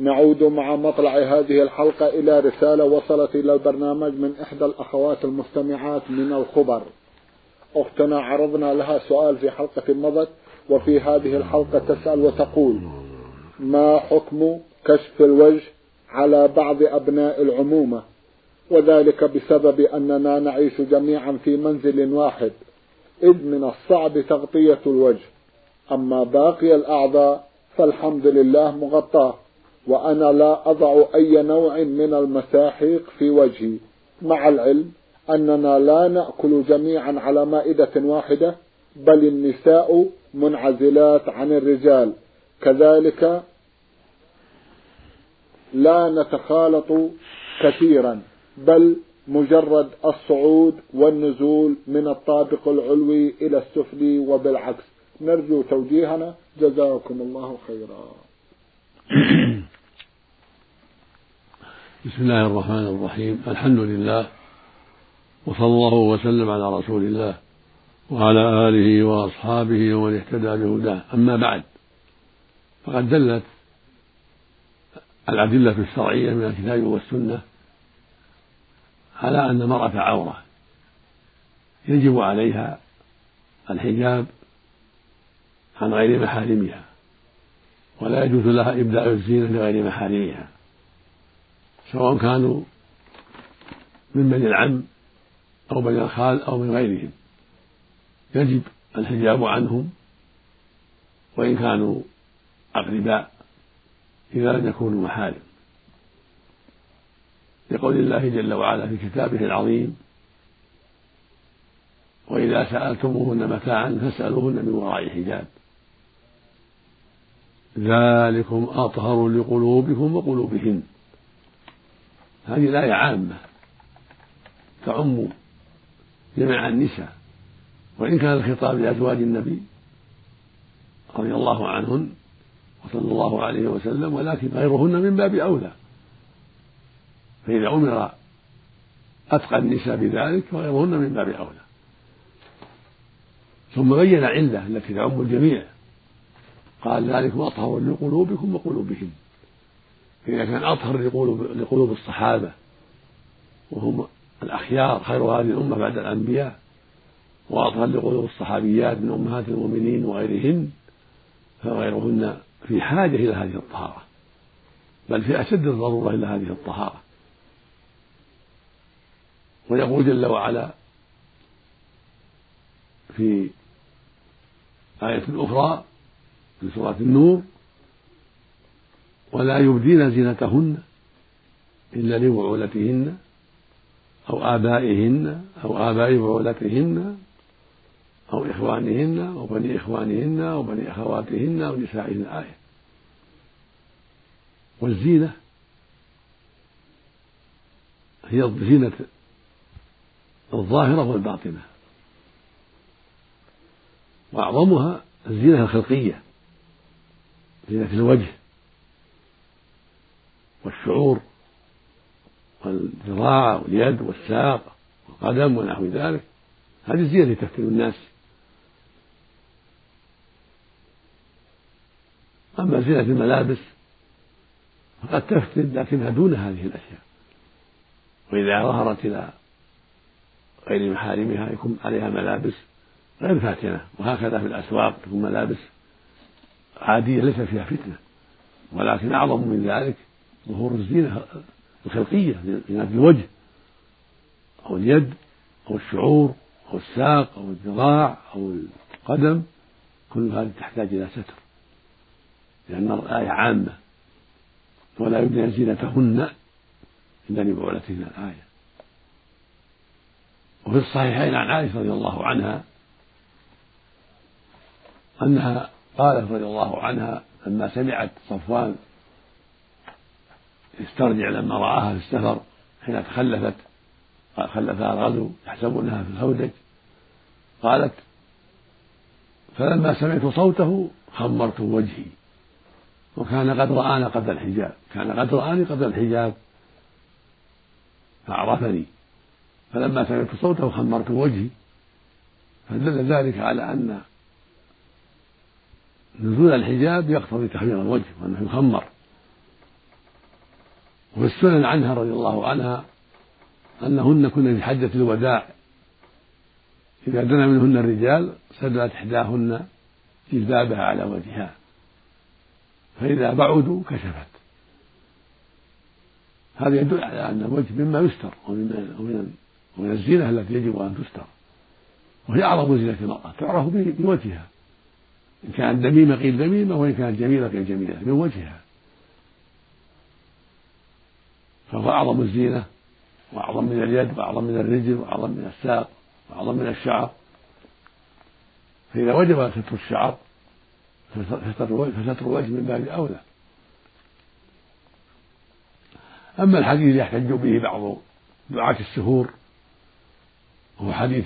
نعود مع مطلع هذه الحلقة إلى رسالة وصلت إلى البرنامج من إحدى الأخوات المستمعات من الخبر. أختنا عرضنا لها سؤال في حلقة مضت وفي هذه الحلقة تسأل وتقول ما حكم كشف الوجه على بعض أبناء العمومة؟ وذلك بسبب أننا نعيش جميعا في منزل واحد إذ من الصعب تغطية الوجه. أما باقي الأعضاء فالحمد لله مغطاة. وأنا لا أضع أي نوع من المساحيق في وجهي. مع العلم أننا لا نأكل جميعا على مائدة واحدة بل النساء منعزلات عن الرجال. كذلك لا نتخالط كثيرا بل مجرد الصعود والنزول من الطابق العلوي إلى السفلي وبالعكس. نرجو توجيهنا. جزاكم الله خيرا. بسم الله الرحمن الرحيم. الحمد لله وصلى الله وسلم على رسول الله وعلى آله وأصحابه ومن اهتدى بهداه. أما بعد فقد دلت الأدلة الشرعية من الكتاب والسنة على أن المرأة عورة. يجب عليها الحجاب عن غير محارمها ولا يجوز لها إبداء الزينة لغير محارمها. سواء كانوا من بني العم أو بني الخال أو من غيرهم. يجب الحجاب عنهم وإن كانوا أقرباء إذا لم يكونوا محارم. لقول الله جل وعلا في كتابه العظيم وإذا سألتموهن متاعا فاسألوهن من وراء حجاب. ذلكم أطهر لقلوبكم وقلوبهن. هذه الآية عامة تعم جميع النساء وإن كان الخطاب لأزواج النبي رضي الله عنهن وصلى الله عليه وسلم ولكن غيرهن من باب أولى. فإذا أمر أتقى النساء بذلك فغيرهن من باب أولى. ثم بين العلة التي تعم الجميع. قال ذلك أطهر لقلوبكم وقلوبهم فإذا كان أطهر لقلوب, لقلوب الصحابة وهم الأخيار خير هذه الأمة بعد الأنبياء وأطهر لقلوب الصحابيات من أمهات المؤمنين وغيرهن فغيرهن في حاجة إلى هذه الطهارة. بل في أشد الضرورة إلى هذه الطهارة. ويقول جل وعلا في آية أخرى في سورة النور ولا يبدين زينتهن إلا لبعولتهن أو آبائهن أو آباء بعولتهن أو إخوانهن أو بني إخوانهن أو بني أخواتهن أو نسائهن. آية. والزينة هي الزينة الظاهرة والباطنة. وأعظمها الزينة الخلقية زينة الوجه. والشعور والذراع واليد والساق والقدم ونحو ذلك. هذه الزينة التي تفتن الناس. أما زينة الملابس فقد تفتن لكنها دون هذه الأشياء. وإذا ظهرت إلى غير محارمها يكون عليها ملابس غير فاتنة. وهكذا في الأسواق تكون ملابس عادية ليس فيها فتنة. ولكن أعظم من ذلك ظهور الزينة الخلقية زينة الوجه أو اليد أو الشعور أو الساق أو الذراع أو قدم كل هذه تحتاج إلى ستر لأن الآية عامة. ولا يبدين زينتهن إلا لبعولتهن الآية. وفي الصحيحين عن عائشة رضي الله عنها أنها قالت رضي الله عنها لما سمعت صفوان يسترجع لما رآها في السفر حين تخلفت خلفها الغزو يحسبونها في الهودج. قالت فلما سمعت صوته خمرت وجهي. وكان قد رآنا قبل الحجاب كان قد رآني قبل الحجاب. فعرفني. فلما سمعت صوته خمرت وجهي. فدل ذلك على أن نزول الحجاب يقتضي تحمير الوجه وأنه يخمر. وفي السنن عنها رضي الله عنها أنهن كن في حجة الوداع. إذا دنا منهن الرجال سدلت إحداهن جلبابها على وجهها. فإذا بعدوا كشفت. هذا يدل على أن الوجه مما يستر ومن ومن الزينة التي يجب أن تستر. وهي أعظم زينة المرأة تعرف بوجهها. إن كانت دميمة قيل دميمة وإن كانت جميلة قيل جميلة من وجهها. فهو أعظم الزينة وأعظم من اليد وأعظم من الرجل وأعظم من الساق وأعظم من الشعر. فإذا وجب ستر الشعر فستر الوجه من باب أولى. أما الحديث يحتج به بعض دعاة السهور وهو حديث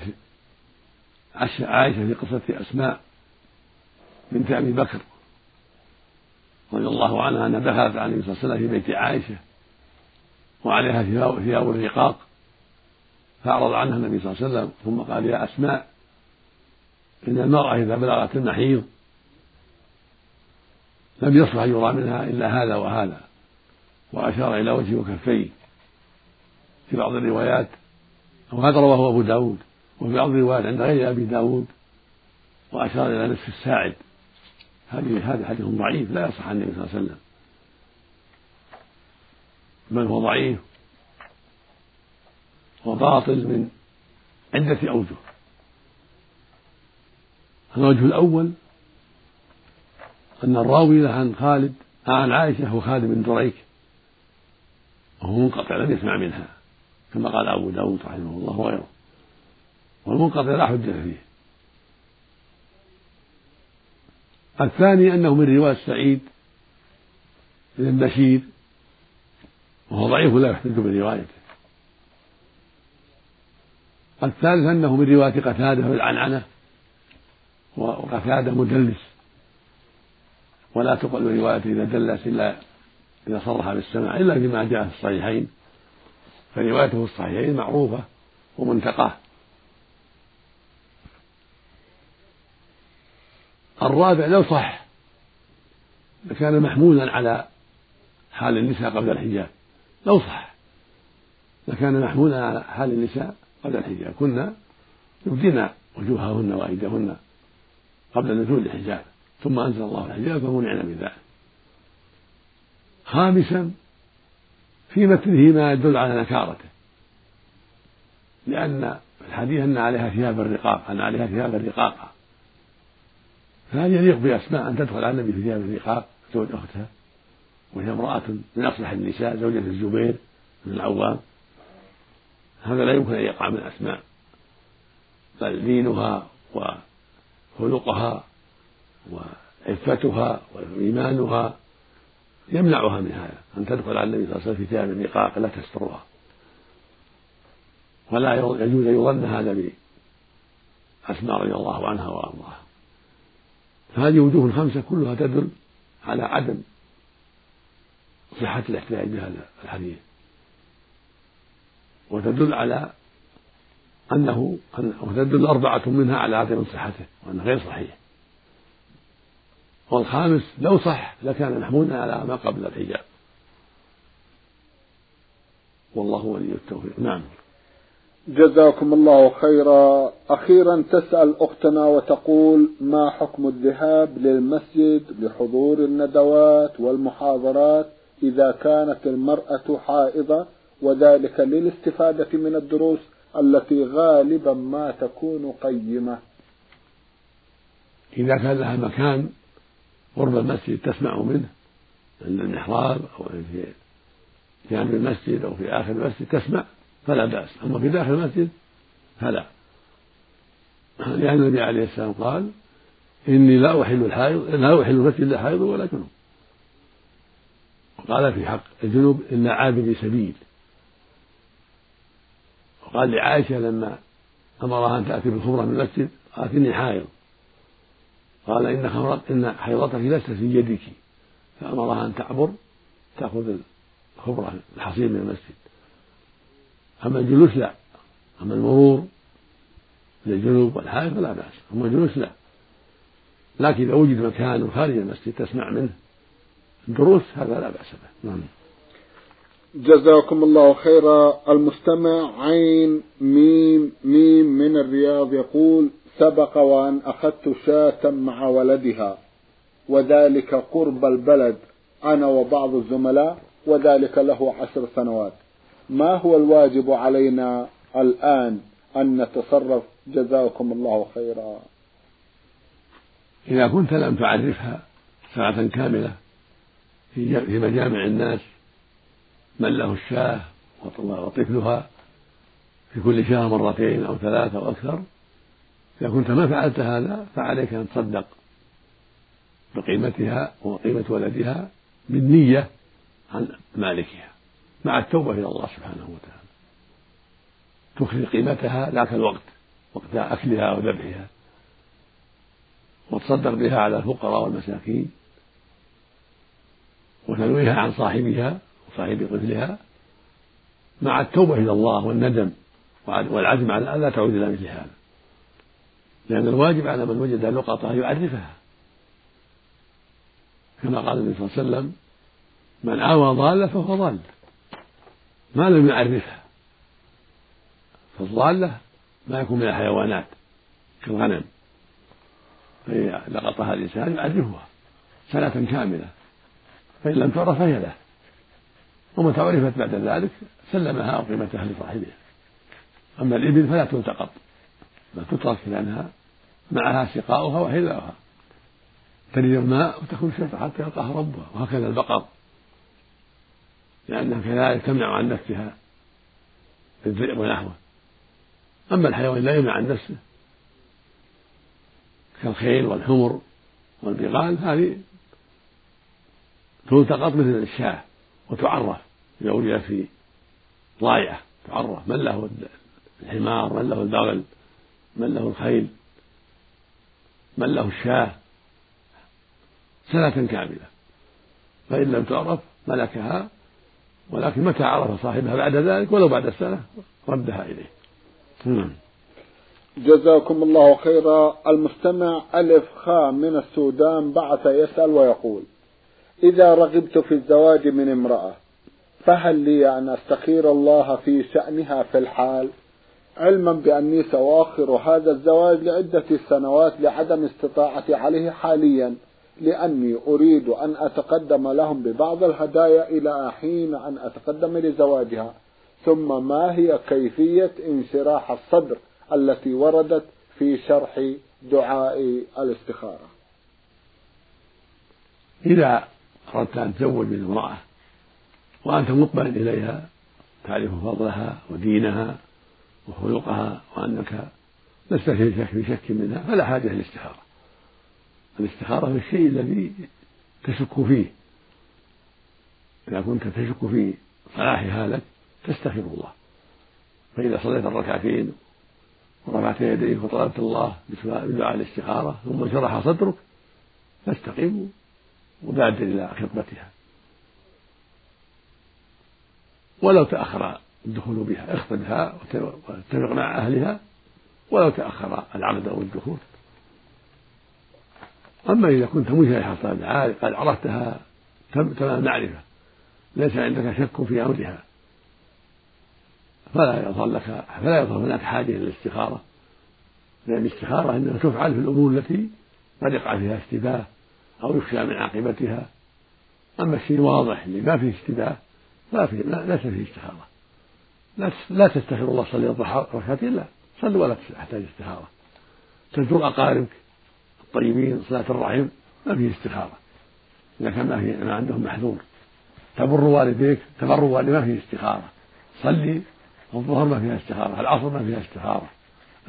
عائشة في قصة أسماء بنت أبي بكر رضي الله عنها أنها دخلت على النبي صلى الله عليه وسلم في بيت عائشة. وعليها ثياب الرقاق. فأعرض عنها النبي صلى الله عليه وسلم ثم قال يا أسماء إن المرأة إذا بلغت المحيض لم يصلح يرى منها إلا هذا وهذا. وأشار إلى وجهه وكفيه في بعض الروايات وهذا رواه أبو داود وفي بعض الروايات عند غير أبي داود وأشار إلى نصف الساعد. هذه هذا حديث ضعيف لا يصح عن النبي صلى الله عليه وسلم. بل هو ضعيف. وباطل من عدة أوجه. الوجه الأول أن الراوي له عن خالد عن عائشة هو خالد بن دريك. وهو منقطع لم يسمع منها كما قال أبو داود رحمه الله وغيره. والمنقطع لا حجة فيه. الثاني أنه من رواية سعيد بن بشير وهو ضعيف لا يحتج بروايته. الثالث أنه من رواية قتادة بالعنعنة وقتادة مدلس ولا تقبل روايته إذا دلس إلا إذا صرح بالسماع إلا فيما جاء في الصحيحين. فروايته في الصحيحين معروفة ومنتقاة. الرابع لو صح لكان محمولا على حال النساء قبل الحجاب. لو صح لكان محمولا على حال النساء قبل الحجاب كنا يبدين وجوههن وأيديهن قبل نزول الحجاب ثم أنزل الله الحجاب فمنعنا من ذلك خامسا في متنه ما يدل على نكارته لأن الحديث أن عليها ثياب الرقاق أن عليها ثياب الرقاقة. فهل يليق بأسماء أن تدخل على النبي في ثياب الرقاق زوج أختها. وهي امرأة من أصلح النساء زوجة الزبير بن العوام. هذا لا يمكن أن يقع من أسماء بل دينها وخلقها وعفتها وإيمانها يمنعها من هذا. أن تدخل على النبي صلى الله عليه وسلم في ثياب لا تسترها. ولا يجوز أن يظن هذا بأسماء رضي الله عنها وأرضاها. فهذه وجوه خمسة كلها تدل على عدم صحة الاحتجاج بهذا الحديث. وتدل على أنه وتدل أربعة منها على عدم صحته وأنه غير صحيح. والخامس لو صح لكان محمولا على ما قبل الحجاب. والله ولي التوفيق. نعم. جزاكم الله خيرا. أخيرا تسأل أختنا وتقول ما حكم الذهاب للمسجد لحضور الندوات والمحاضرات إذا كانت المرأة حائضة وذلك للاستفادة من الدروس التي غالبا ما تكون قيمة. إذا كان لها مكان قرب المسجد تسمع منه عند المحراب أو في جانب المسجد أو في آخر المسجد تسمع فلا بأس. أما في داخل المسجد فلا. لأن النبي عليه السلام قال إني لا أحل الحائض لا أحل المسجد لا حائض ولا جنوب. وقال في حق الجنوب إلا عابر سبيل. وقال لعائشة لما أمرها أن تأتي بالخمرة من المسجد قالت إني حائض. قال إن خمرت إن حيضتك ليست في يدك. فأمرها أن تعبر تأخذ الخبرة الحصير من المسجد. أما الجلوس لا. أما المرور للجنوب والحائط فلا بأس. أما الجلوس لا. لكن إذا وجد مكان خارج المسجد تسمع منه. الدروس هذا لا بأس به. نعم. جزاكم الله خيرا. المستمع عين ميم ميم من الرياض يقول سبق وأن أخذت شاة مع ولدها وذلك قرب البلد أنا وبعض الزملاء وذلك له عشر سنوات. ما هو الواجب علينا الآن أن نتصرف؟ جزاكم الله خيرا. إذا كنت لم تعرفها ساعة كاملة في مجامع الناس من له الشاة وطفلها في كل شهر مرتين أو ثلاثة أو أكثر. إذا كنت ما فعلت هذا فعليك أن تصدق بقيمتها وقيمة ولدها بالنية عن مالكها مع التوبة إلى الله سبحانه وتعالى. تخرج قيمتها ذاك الوقت وقت أكلها وذبحها وتصدق بها على الفقراء والمساكين. وتنويها عن صاحبها وصاحب طفلها مع التوبة إلى الله والندم والعزم على ألا تعود إلى مثل هذا. لأن الواجب على من وجد لقطة يعرفها. كما قال النبي صلى الله عليه وسلم من آوى ضالة فهو ضال. ما لم يعرفها. فالضالة ما يكون من الحيوانات كالغنم فإذا لقطها الإنسان يعرفها سنة كاملة. فإن لم تعرف فهي له. ومتى عرفت بعد ذلك سلمها أو قيمتها لصاحبها أما الإبل فلا تلتقط بل تترك لأنها معها سقاؤها وحذاؤها. تريد الماء وتكون شرطة حتى يلقاها ربها وهكذا البقر. لأنها كذلك تمنع عن نفسها الذئب ونحوه أما الحيوان لا يمنع عن نفسه. كالخيل والحمر والبغال هذه تلتقط مثل الشاة وتعرف إذا وجدت في ضايعة تعرف من له الحمار من له البغل من له الخيل من له الشاة سنة كاملة. فإن لم تعرف ملكها ولكن متى عرف صاحبها بعد ذلك؟ ولو بعد السنة ردها إليه. نعم. جزاكم الله خيرا. المستمع ألف خاء من السودان بعث يسأل ويقول إذا رغبت في الزواج من امرأة فهل لي أن أستخير الله في شأنها في الحال؟ علما بأني سأؤخر هذا الزواج لعدة سنوات لعدم استطاعتي عليه حاليا لأني أريد أن أتقدم لهم ببعض الهدايا إلى حين أن أتقدم لزواجها. ثم ما هي كيفية انشراح الصدر التي وردت في شرح دعاء الاستخارة؟ إذا أردت أن تزوج من امرأة وأنت مقبل إليها تعرف فضلها ودينها وخلقها وأنك لست في شك في شك منها فلا حاجة للاستخارة الاستخارة في الشيء الذي تشك فيه. إذا كنت تشك في صلاحها لك تستخير الله. فإذا صليت الركعتين ورفعت يديك وطلبت الله بدعاء الاستخارة ثم شرح صدرك فاستقم وبادر إلى خطبتها. ولو تأخر الدخول بها اخطبها واتفق مع أهلها ولو تأخر العقد أو الدخول. أما إذا كنت مجرح قد عرفتها تمام المعرفة. ليس عندك شك في أمرها. فلا يظهر لك فلا يظهر هناك حاجة إلى الاستخارة. لأن الاستخارة إنما تفعل في الأمور التي قد يقع فيها اشتباه. أو يخشى من عاقبتها. أما الشيء الواضح اللي ما فيه اشتباه لا فيه ليس فيه استخارة لا لا تستخير الله صلي ركعتين لا صل ولا تحتاج استخارة تزور أقاربك الطيبين صلة الرحم ما فيه استخارة إذا كان ما, فيه ما عندهم محذور. تبر والديك تبر والديك ما فيه استخارة صلي الظهر ما فيها استخارة العصر ما فيها استخارة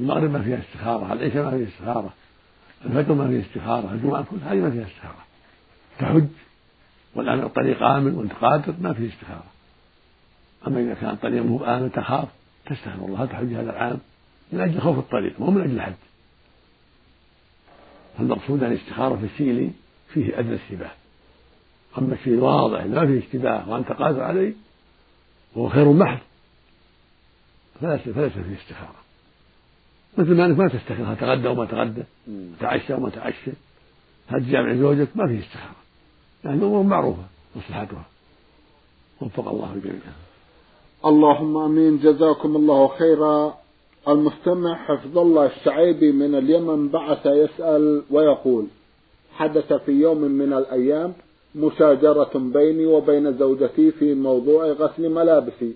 المغرب ما فيها استخارة العشاء ما فيها استخارة الفجر ما فيها استخارة الجمعة كلها هذه ما فيها استخارة. تحج والآن الطريق آمن وأنت قادر ما فيه استخارة. أما إذا كان الطريق مو آمن تخاف تستغفر الله تحج هذا العام من أجل خوف الطريق مو من أجل الحج. فالمقصود أن الاستخارة في الشيء فيه أدنى اشتباه. أما الشيء الواضح ما فيه اشتباه وأنت قادر عليه وهو خير محض فليس فليس فيه استخارة. مثل ما أنك ما تستخير تغدى وما تغدى تعشى وما تعشى هل جامع زوجك ما فيه استخارة. يعني أمور معروفة مصلحتها. وفق الله الجميع. اللهم آمين. جزاكم الله خيرا. المستمع حفظ الله الشعيبي من اليمن بعث يسأل ويقول حدث في يوم من الأيام مشاجرة بيني وبين زوجتي في موضوع غسل ملابسي.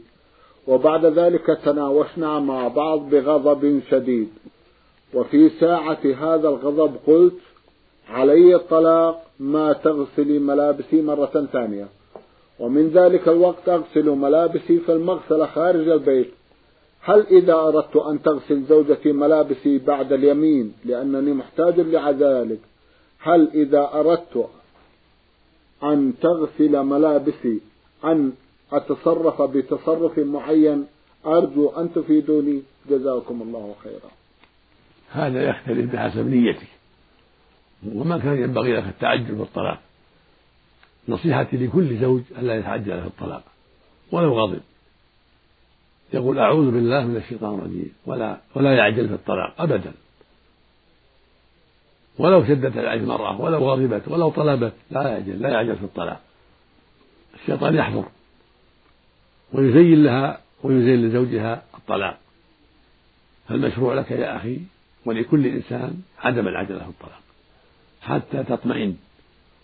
وبعد ذلك تناوشنا مع بعض بغضب شديد. وفي ساعة هذا الغضب قلت علي الطلاق ما تغسلي ملابسي مرة ثانية. ومن ذلك الوقت أغسل ملابسي في المغسلة خارج البيت. هل إذا أردت أن تغسل زوجتي ملابسي بعد اليمين لأنني محتاج لذلك هل إذا أردت أن تغسل ملابسي أن أتصرف بتصرف معين أرجو أن تفيدوني. جزاكم الله خيرا. هذا يختلف بحسب نيتك. وما كان ينبغي لك التعجل بالطلاق نصيحتي لكل زوج ألا يتعجل في الطلاق. ولو غضب. يقول أعوذ بالله من الشيطان الرجيم. ولا ولا يعجل في الطلاق أبدا. ولو شدت عليه المرأة ولو غضبت ولو طلبت لا يعجل لا يعجل في الطلاق. الشيطان يحضر ويزين لها ويزين لزوجها الطلاق. فالمشروع لك يا أخي ولكل إنسان عدم العجلة في الطلاق. حتى تطمئن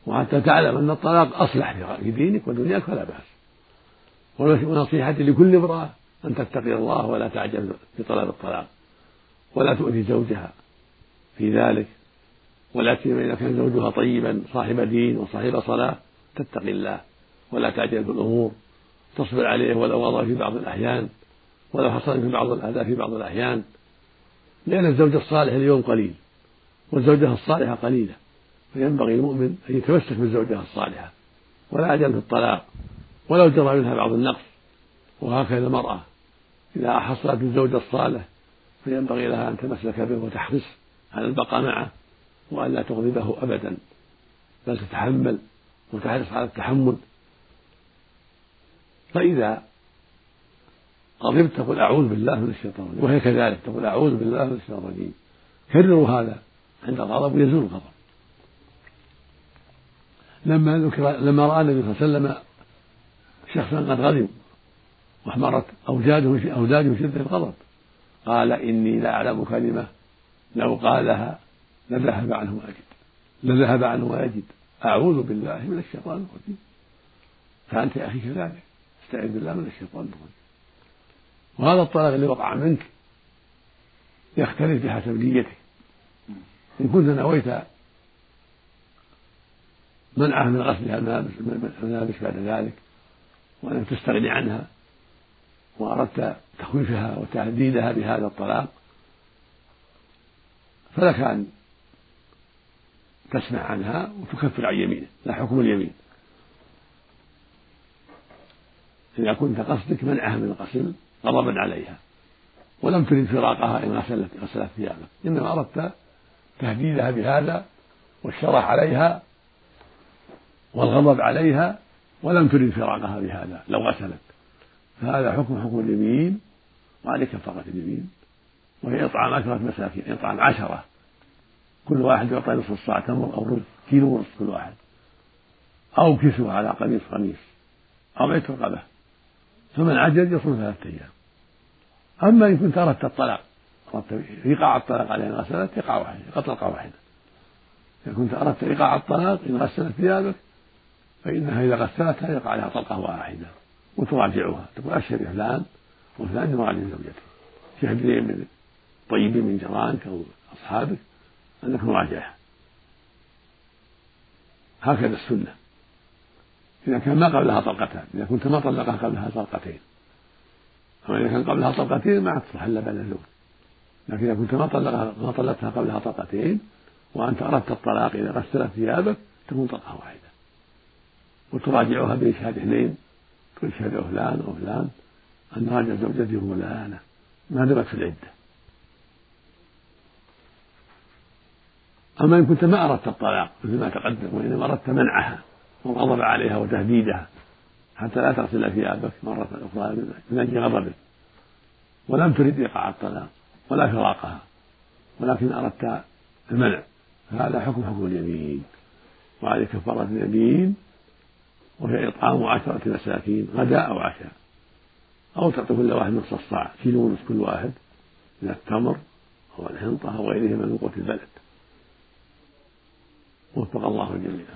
وحتى تعلم أن الطلاق أصلح في دينك ودنياك فلا بأس. ونصيحتي لكل امرأة أن تتقي الله ولا تعجل في طلب الطلاق ولا تؤذي زوجها في ذلك ولا سيما إذا كان زوجها طيبا صاحب دين وصاحب صلاة تتقي الله ولا تعجل بالأمور تصبر عليه ولو غضب في بعض الأحيان ولو حصل في بعض الأذى في بعض الأحيان. لأن الزوج الصالح اليوم قليل والزوجة الصالحة قليلة فينبغي المؤمن أن يتمسك بالزوجة الصالحة ولا يعجل في الطلاق ولو جرى منها بعض النقص وهكذا المرأة. إذا حصلت الزوج الصالح فينبغي لها أن تمسك به وتحرص على البقاء معه وأن لا تغضبه أبدا بل تتحمل وتحرص على التحمل. فإذا غضبت تقول أعوذ بالله من الشيطان الرجيم. وهي كذلك تقول أعوذ بالله من الشيطان الرجيم. كرروا هذا عند الغضب ويزول الغضب. لما ذكر لما رأى النبي صلى الله عليه وسلم شخصا قد غضب واحمرت أوجاده أوداجه شدة الغضب. قال إني لأعلم كلمة لو قالها لذهب عنه ما يجد. لذهب عنه ما يجد. أعوذ بالله من الشيطان الرجيم. فأنت يا أخي كذلك. استعذ بالله من الشيطان الرجيم. وهذا الطلاق اللي وقع منك يختلف بحسب نيتك. إن كنت نويت منعه من غسلها الملابس بعد ذلك وأنك تستغني عنها وأردت تخويفها وتهديدها بهذا الطلاق فلك أن تسمع عنها وتكفر عن يمينه لا حكم اليمين. إذا كنت قصدك منعها من الغسل غضبا عليها. ولم ترد فراقها إن غسلت غسلت ثيابك إنما أردت تهديدها بهذا والشرح عليها والغضب عليها ولم ترد فراقها بهذا لو غسلت. فهذا حكم حكم اليمين وعليك كفارة اليمين. وهي إطعام عشرة مساكين إطعام عشرة. كل واحد يعطى نصف الصاع تمر أو رز كيلو ونصف كل واحد. أو كسوة على قميص قميص أو عتق رقبة فمن عجز يصوم ثلاثة أيام. أما إن كنت أردت الطلاق أردت إيقاع الطلاق عليها إن غسلت إيقاع واحدة طلقة واحدة. إذا كنت أردت إيقاع الطلاق إن غسلت ثيابك فإنها إذا غسلتها يقع عليها طلقة واحدة وتراجعها تقول أشهد فلان وفلان يراجع زوجته شهد من طيبين من جيرانك أو أصحابك أنك مراجعها. هكذا السنة. إذا كان ما قبلها طلقتان إذا كنت ما طلقها قبلها طلقتين. أما إذا كان قبلها طلقتين ما إلا بعد الزوج لكن إذا كنت ما طلقها ما طلقتها قبلها طلقتين وأنت أردت الطلاق إذا غسلت ثيابك تكون طلقة واحدة. وتراجعها بإشهاد اثنين تقول فلان أو فلان أن راجع زوجتي فلانة ما دمت في العدة. أما إن كنت ما أردت الطلاق مثل ما تقدم وإنما أردت منعها والغضب عليها وتهديدها حتى لا تغسل ثيابك مرة أخرى من أجل غضبك ولم ترد إيقاع الطلاق ولا فراقها ولكن أردت المنع. فهذا حكم حكم اليمين. وعليه كفارة اليمين وهي إطعام عشرة مساكين غداء أو عشاء. أو تعطي كل واحد نصف الصاع كيلو ونصف كل واحد من التمر أو الحنطة أو غيرهما من قوت البلد. وفق الله الجميع.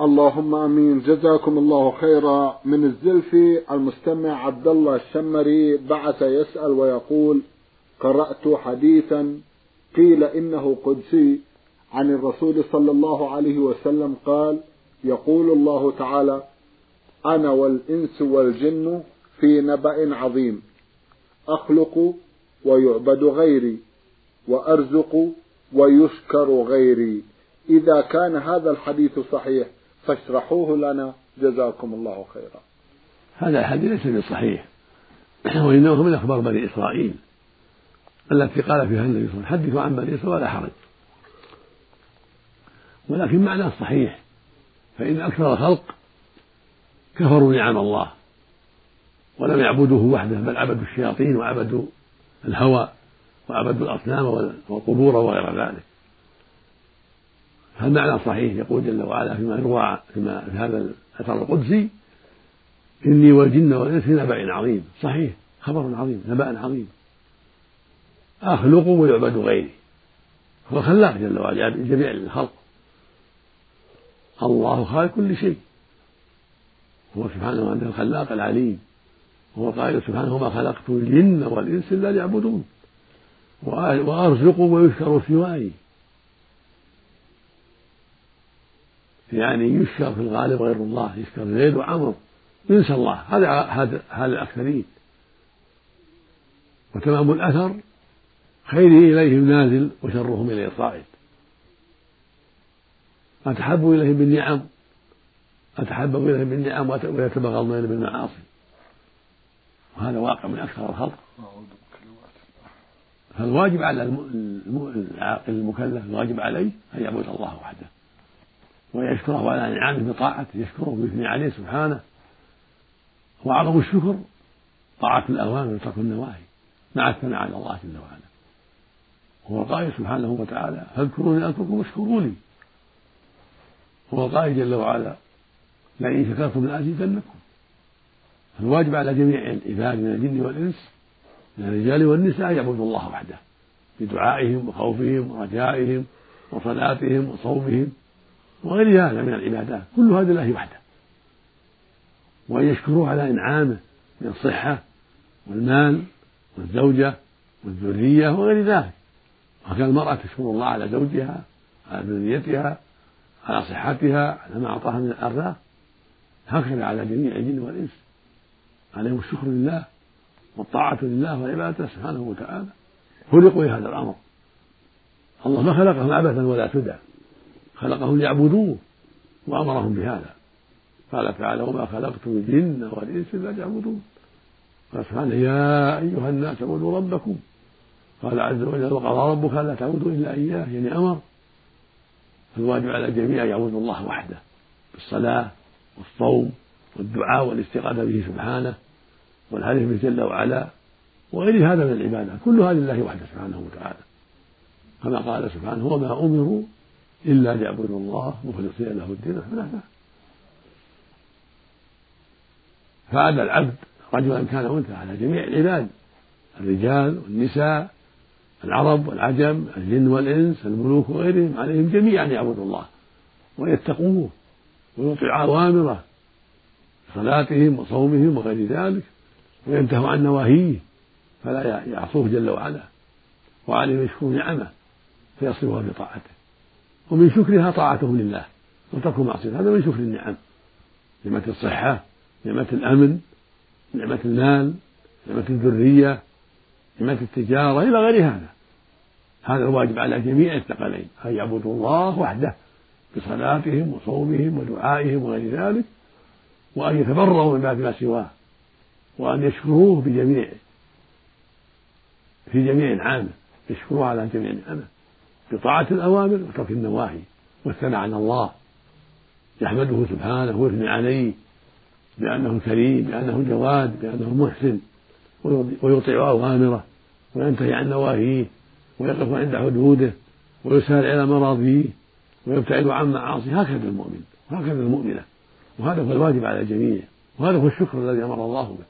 اللهم آمين. جزاكم الله خيرا. من الزلفي المستمع عبد الله الشمري بعث يسأل ويقول قرأت حديثا قيل إنه قدسي عن الرسول صلى الله عليه وسلم قال يقول الله تعالى أنا والإنس والجن في نبأ عظيم أخلق ويعبد غيري وأرزق ويشكر غيري. إذا كان هذا الحديث صحيح فاشرحوه لنا. جزاكم الله خيرا. هذا الحديث ليس بصحيح. وإنه من أخبار بني إسرائيل التي قال فيها النبي صلى الله عليه وسلم حدثوا عن بني إسرائيل ولا حرج. ولكن معناه صحيح فإن أكثر الخلق كفروا نعم الله ولم يعبدوه وحده بل عبدوا الشياطين وعبدوا الهوى وعبدوا الأصنام والقبور وغير ذلك. فالمعنى صحيح يقول جل وعلا فيما يروى فيما في هذا الأثر القدسي إني والجن والإنس في نبأ عظيم. صحيح خبر عظيم نبأ عظيم. أخلق ويعبد غيري. هو خلاق جل وعلا جميع الخلق. الله خالق كل شيء. هو سبحانه وتعالى الخلاق العليم. هو قائل سبحانه وما خلقت الجن والإنس إلا ليعبدون. وأرزق ويشكر سواي. يعني يشكر في الغالب غير الله يشكر زيد وعمر. ينسى الله. هذا حال الأكثرين. وتمام الأثر خيره إليهم نازل وشرهم اليه صاعد أتحب إليهم بالنعم. أتحبب إليهم بالنعم ويتبغضون بالمعاصي. وهذا واقع من أكثر الخلق. فالواجب على العاقل المكلف الواجب عليه أن يعبد الله وحده. ويشكره على نعمه بطاعته يشكره ويثني عليه سبحانه. وأعظم الشكر طاعة الأوامر وترك النواهي مع الثناء على الله جل وعلا. هو القائل سبحانه وتعالى فاذكروني أذكركم واشكروا لي هو القائل جل وعلا لئن شكرتم لأزيدنكم. الواجب على جميع العباد من الجن والإنس من الرجال والنساء يعبدوا الله وحده بدعائهم وخوفهم ورجائهم وصلاتهم وصومهم. وغير هذا من العبادات. كل هذا لله وحده. وأن يشكروه على إنعامه من الصحة والمال والزوجة والذرية وغير ذلك. وكان المرأة تشكر الله على زوجها على ذريتها على صحتها على ما أعطاها من الأرزاق. هكذا على جميع الجن والإنس. عليهم الشكر لله والطاعة لله وعبادته سبحانه وتعالى. خلقوا لهذا الأمر. الله ما خلقهم عبثا ولا سدى خلقهم ليعبدوه وأمرهم بهذا. قال تعالى وما خلقت الجن والإنس إلا ليعبدون. قال سبحانه يا أيها الناس اعبدوا ربكم. قال عز وجل وقضى ربك ألا تعبدوا إلا إياه. يعني أمر. فالواجب على الجميع أن يعبدوا الله وحده بالصلاة والصوم والدعاء والاستغاثة به سبحانه والحديث به جل وعلا وغير هذا من العبادة كل هذه لله وحده سبحانه وتعالى. كما قال سبحانه وما أمروا إلا ليعبدوا الله مخلصين له الدين. حنفاء فعلى العبد رجلا كان أنثى على جميع العباد الرجال والنساء العرب والعجم الجن والإنس الملوك وغيرهم عليهم جميعا أن يعبدوا الله ويتقوه ويطيعوا أوامره صلاتهم وصومهم وغير ذلك وينتهوا عن نواهيه فلا يعصوه جل وعلا وعليهم يشكروا نعمه فيصرفها بطاعته. ومن شكرها طاعتهم لله وترك المعصية. هذا من شكر النعم. نعمة الصحة نعمة الأمن نعمة المال نعمة الذرية نعمة التجارة إلى غير هذا. هذا الواجب على جميع الثقلين أن يعبدوا الله وحده بصلاتهم وصومهم ودعائهم وغير ذلك وأن يتبرؤوا من باب ما سواه وأن يشكروه بجميع في جميع نعمه يشكروه على جميع نعمه بطاعة الأوامر وترك النواهي والثناء على الله. يحمده سبحانه ويثني عليه بأنه كريم بأنه جواد بأنه محسن ويطيع أوامره وينتهي عن نواهيه ويقف عند حدوده ويسارع إلى مراضيه ويبتعد عن معاصيه. هكذا المؤمن وهكذا المؤمنة. وهذا هو الواجب على الجميع وهذا هو الشكر الذي أمر الله به.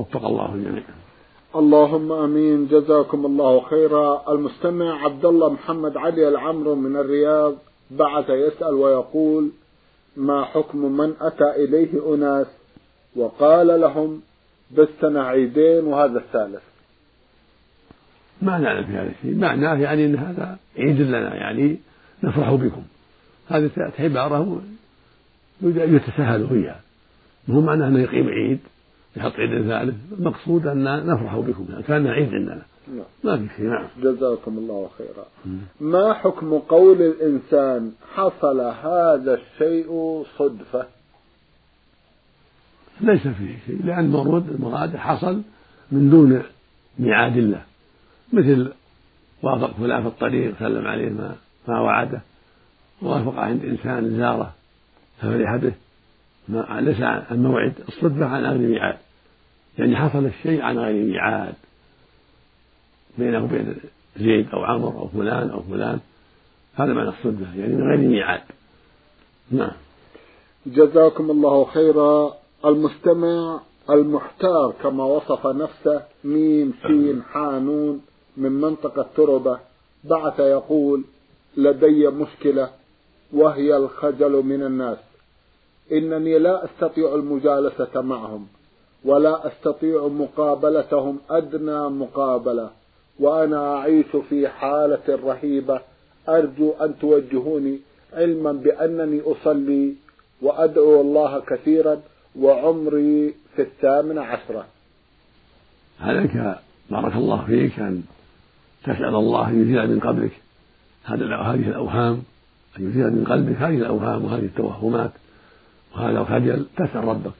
وفق الله الجميع. اللهم آمين. جزاكم الله خيرا. المستمع عبد الله محمد علي العمرو من الرياض بعث يسأل ويقول ما حكم من أتى إليه أناس وقال لهم بالسنه عيدين وهذا الثالث؟ ما نعلم في هذا الشيء. معناه يعني إن هذا عيد لنا يعني نفرح بكم. هذه عباره يتساهل فيها. مو معناه إنه يقيم عيد. يحط عيد ثالث المقصود أن نفرح بكم كان عيد عندنا. ما في شيء. نعم. جزاكم الله خيرا. ما حكم قول الإنسان حصل هذا الشيء صدفة؟ ليس فيه شيء لأن المرود المراد حصل من دون ميعاد الله. مثل وافق فلان في الطريق سلم عليه ما ما وعده. وافق عند إنسان زاره ففرح به ما ليس عن موعد الصدفة عن غير ميعاد. يعني حصل الشيء عن غير ميعاد بينه وبين زيد أو عمر أو فلان أو فلان. هذا معنى الصدفة يعني من غير ميعاد. نعم. جزاكم الله خيرا. المستمع المحتار كما وصف نفسه ميم سين حانون من منطقة تربة بعث يقول لدي مشكلة وهي الخجل من الناس. إنني لا أستطيع المجالسة معهم. ولا أستطيع مقابلتهم أدنى مقابلة وأنا أعيش في حالة رهيبة. أرجو أن توجهوني علما بأنني أصلي وأدعو الله كثيرا وعمري في الثامنة عشرة. عليك بارك الله فيك أن تسأل الله أن يزيل من قبلك هذه الأوهام أن يزيل من قلبك هذه الأوهام وهذه التوهمات وهذا الخجل تسأل ربك.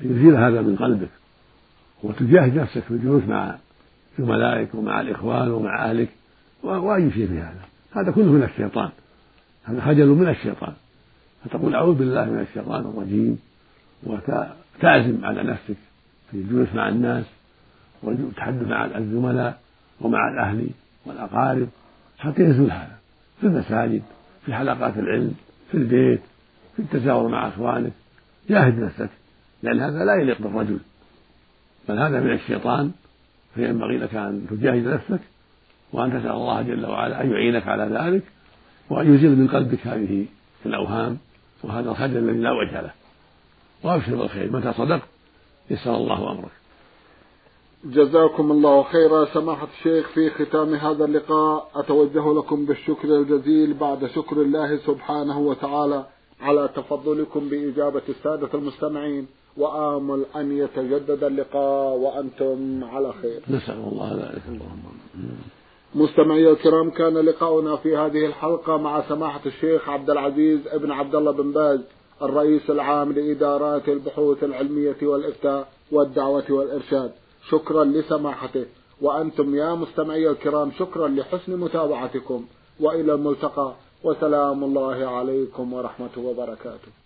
أن يزيل هذا من قلبك وتجاهد نفسك في الجلوس مع زملائك ومع الإخوان ومع أهلك وأي شيء في هذا. هذا كله من الشيطان. هذا خجل من الشيطان. فتقول أعوذ بالله من الشيطان الرجيم وتعزم على نفسك في الجلوس مع الناس والتحدث مع الزملاء ومع الأهل والأقارب حتى يزول هذا في المساجد في حلقات العلم في البيت في التزاور مع إخوانك. جاهد نفسك. لأن هذا لا يليق بالرجل. بل هذا من الشيطان فينبغي لك أن تجاهد نفسك وأن تسأل الله جل وعلا أن يعينك على ذلك وأن يزيل من قلبك هذه الأوهام وهذا الخجل الذي لا وجه له. وأبشر بالخير. متى صدقت يسر الله أمرك. جزاكم الله خيرا. سماحة الشيخ في ختام هذا اللقاء أتوجه لكم بالشكر الجزيل بعد شكر الله سبحانه وتعالى على تفضلكم بإجابة السادة المستمعين. وآمل أن يتجدد اللقاء وأنتم على خير. نسأل الله ذلك. اللهم مستمعي الكرام كان لقاؤنا في هذه الحلقة مع سماحة الشيخ عبد العزيز ابن عبد الله بن باز الرئيس العام لإدارات البحوث العلمية والإفتاء والدعوة والإرشاد. شكرا لسماحته. وأنتم يا مستمعي الكرام شكرا لحسن متابعتكم. وإلى الملتقى. وسلام الله عليكم ورحمة وبركاته.